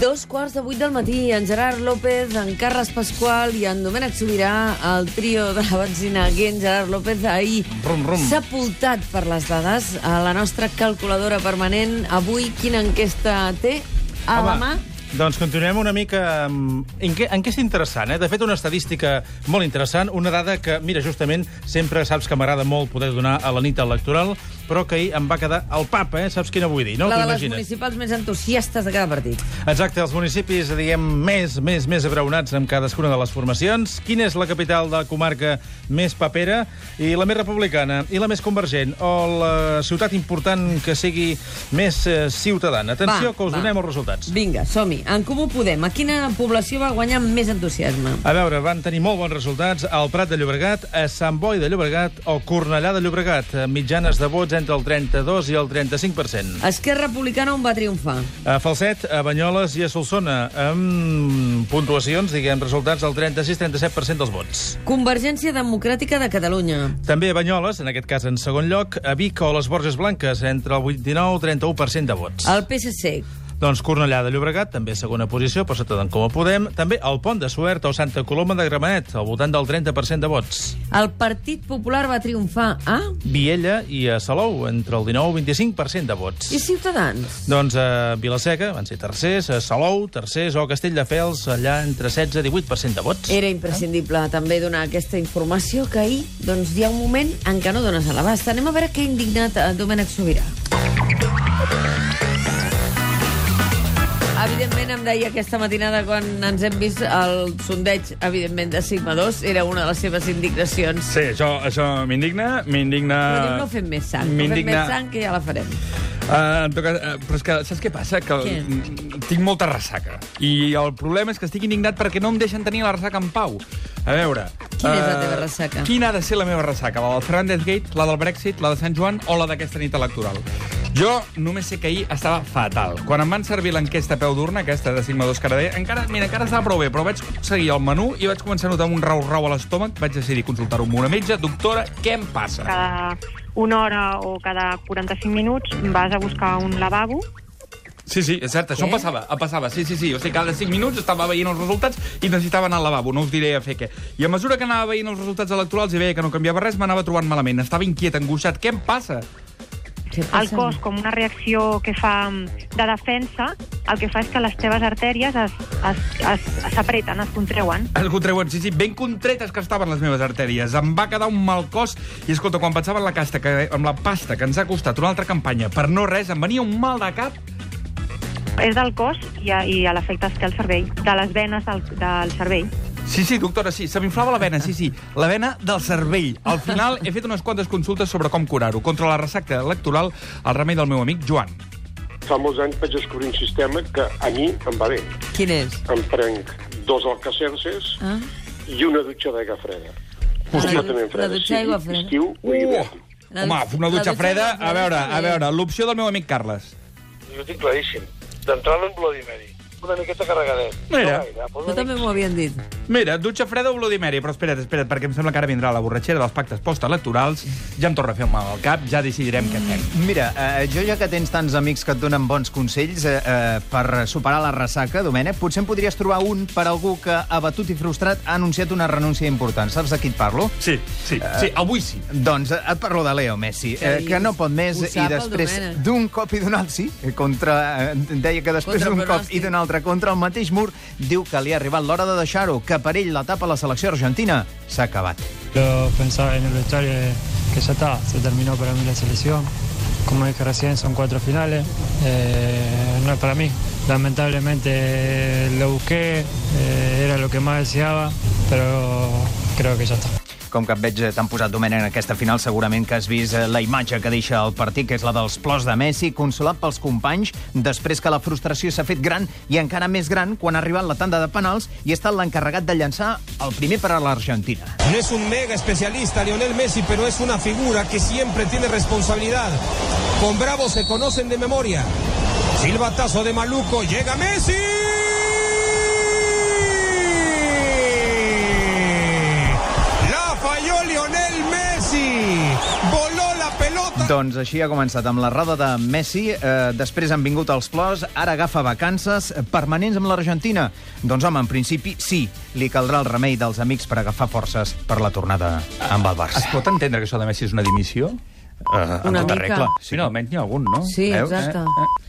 Dos quarts de vuit del matí, en Gerard López, en Carles Pasqual i en Domènec Sobirà, el trio de la benzina en Gerard López, ahir Rum, rum. sepultat per les dades a la nostra calculadora permanent. Avui, quina enquesta té a la mà? Doncs continuem una mica amb... En què, en què és interessant, eh? De fet, una estadística molt interessant, una dada que, mira, justament, sempre saps que m'agrada molt poder donar a la nit electoral, però que ahir em va quedar al papa, eh? Saps quina vull dir, no? la de les municipals més entusiastes de cada partit. Exacte, els municipis, diguem, més, més, més abraonats amb cadascuna de les formacions. Quina és la capital de la comarca més papera i la més republicana i la més convergent? O la ciutat important que sigui més eh, ciutadana? Atenció, Va, que us va. donem els resultats. Vinga, som-hi. En Comú Podem, a quina població va guanyar més entusiasme? A veure, van tenir molt bons resultats al Prat de Llobregat, a Sant Boi de Llobregat o Cornellà de Llobregat, mitjanes de vots entre el 32 i el 35%. Esquerra Republicana on va triomfar? A Falset, a Banyoles i a Solsona, amb puntuacions, diguem, resultats del 36-37% dels vots. Convergència Democràtica de Catalunya. També a Banyoles, en aquest cas en segon lloc, a Vic o a les Borges Blanques, entre el 29 i 31% de vots. El PSC. Doncs Cornellà de Llobregat, també segona posició, per sota d'en Comú Podem. També el Pont de Suert o Santa Coloma de Gramenet, al voltant del 30% de vots. El Partit Popular va triomfar a... Viella i a Salou, entre el 19 i 25% de vots. I Ciutadans? Doncs a Vilaseca van ser tercers, a Salou, tercers, o a Castelldefels, allà entre 16 i 18% de vots. Era imprescindible també donar aquesta informació que ahir doncs, hi ha un moment en què no dones a l'abast. Anem a veure què ha indignat a Domènec Sobirà. Evidentment, em deia aquesta matinada quan ens hem vist el sondeig, evidentment, de Sigma 2. Era una de les seves indignacions. Sí, això, això m'indigna, m'indigna... Però diu, no fem més sang. No fem més sang, que ja la farem. Uh, en tot cas, uh, però és que saps què passa? Que Què? tinc molta ressaca. I el problema és que estic indignat perquè no em deixen tenir la ressaca en pau. A veure... Quina és la eh, teva ressaca? Quina ha de ser la meva ressaca? La del Fernández Gate, la del Brexit, la de Sant Joan o la d'aquesta nit electoral? Jo només sé que ahir estava fatal. Quan em van servir l'enquesta a peu d'urna, aquesta de Sigma 2 Caradé, encara, mira, encara estava prou bé, però vaig seguir el menú i vaig començar a notar un rau-rau a l'estómac. Vaig decidir consultar-ho amb una metge. Doctora, què em passa? cada una hora o cada 45 minuts vas a buscar un lavabo Sí, sí, és cert, això em passava, em passava, sí, sí, sí. O sigui, cada 5 minuts estava veient els resultats i necessitava anar al lavabo, no us diré a fer què. I a mesura que anava veient els resultats electorals i veia que no canviava res, m'anava trobant malament. Estava inquiet, angoixat. Què em passa? El cos com una reacció que fa de defensa, el que fa és que les teves artèries es- es- es- s'apreten, es, es contreuen. Es contreuen, sí, sí, ben contretes que estaven les meves artèries. Em va quedar un mal cos i, escolta, quan pensava en la casta, que, amb la pasta que ens ha costat una altra campanya per no res, em venia un mal de cap És del cos i, a, i a l'efecte es té al cervell, de les venes del, del cervell. Sí, sí, doctora, sí, se m'inflava la vena, sí, sí, la vena del cervell. Al final he fet unes quantes consultes sobre com curar-ho. Contra la ressaca electoral, el remei del meu amic Joan. Fa molts anys vaig descobrir un sistema que a mi em va bé. Quin és? Em prenc dos alcacerces Ah? i una dutxa d'aigua freda. Hòstia, la dutxa d'aigua freda. Estiu. La- Home, una dutxa freda, a veure, a veure, l'opció del meu amic Carles. Jo tinc claríssim. D'entrada en Bloody Mary. Una miqueta carregadet. Mira. No gaire, però Jo també m'ho havien dit. Mira, dutxa freda o Bloody Mary, però espera't, espera't, perquè em sembla que ara vindrà la borratxera dels pactes postelectorals, ja em torna a fer un mal al cap, ja decidirem què fem. Mira, eh, jo ja que tens tants amics que et donen bons consells eh, eh, per superar la ressaca, Domènec, potser en podries trobar un per algú que, abatut i frustrat, ha anunciat una renúncia important. Saps de qui et parlo? Sí, sí, sí, avui sí. Doncs eh, et parlo de Leo Messi, eh, que no pot més i després d'un cop i d'un altre, sí, eh, contra, eh, deia que després d'un cop i d'un altre contra el mateix mur, diu que li ha arribat l'hora de deixar-ho, que per ell l'etapa la selecció argentina s'ha acabat. Lo pensaba en el vestuario que ya está, se terminó para mí la selección. Como dije recién, son cuatro finales. Eh, no es para mí. Lamentablemente lo busqué, eh, era lo que más deseaba, pero creo que ya está. Com que et veig eh, tan posat, Domènec, en aquesta final, segurament que has vist eh, la imatge que deixa el partit, que és la dels plors de Messi, consolat pels companys, després que la frustració s'ha fet gran i encara més gran quan ha arribat la tanda de penals i ha estat l'encarregat de llançar el primer per a l'Argentina. No es un mega especialista Lionel Messi, pero es una figura que siempre tiene responsabilidad. Con Bravo se conocen de memoria. Silbatazo de Maluco, llega Messi. Doncs així ha començat amb la roda de Messi, eh, després han vingut els plors, ara agafa vacances permanents amb l'Argentina. Doncs home, en principi sí, li caldrà el remei dels amics per agafar forces per la tornada amb el Barça. Es pot entendre que això de Messi és una dimissió? Eh, en Una tota mica. regla. Sí, no, almenys n'hi ha algun, no? Sí, Veus? exacte. Eh, eh.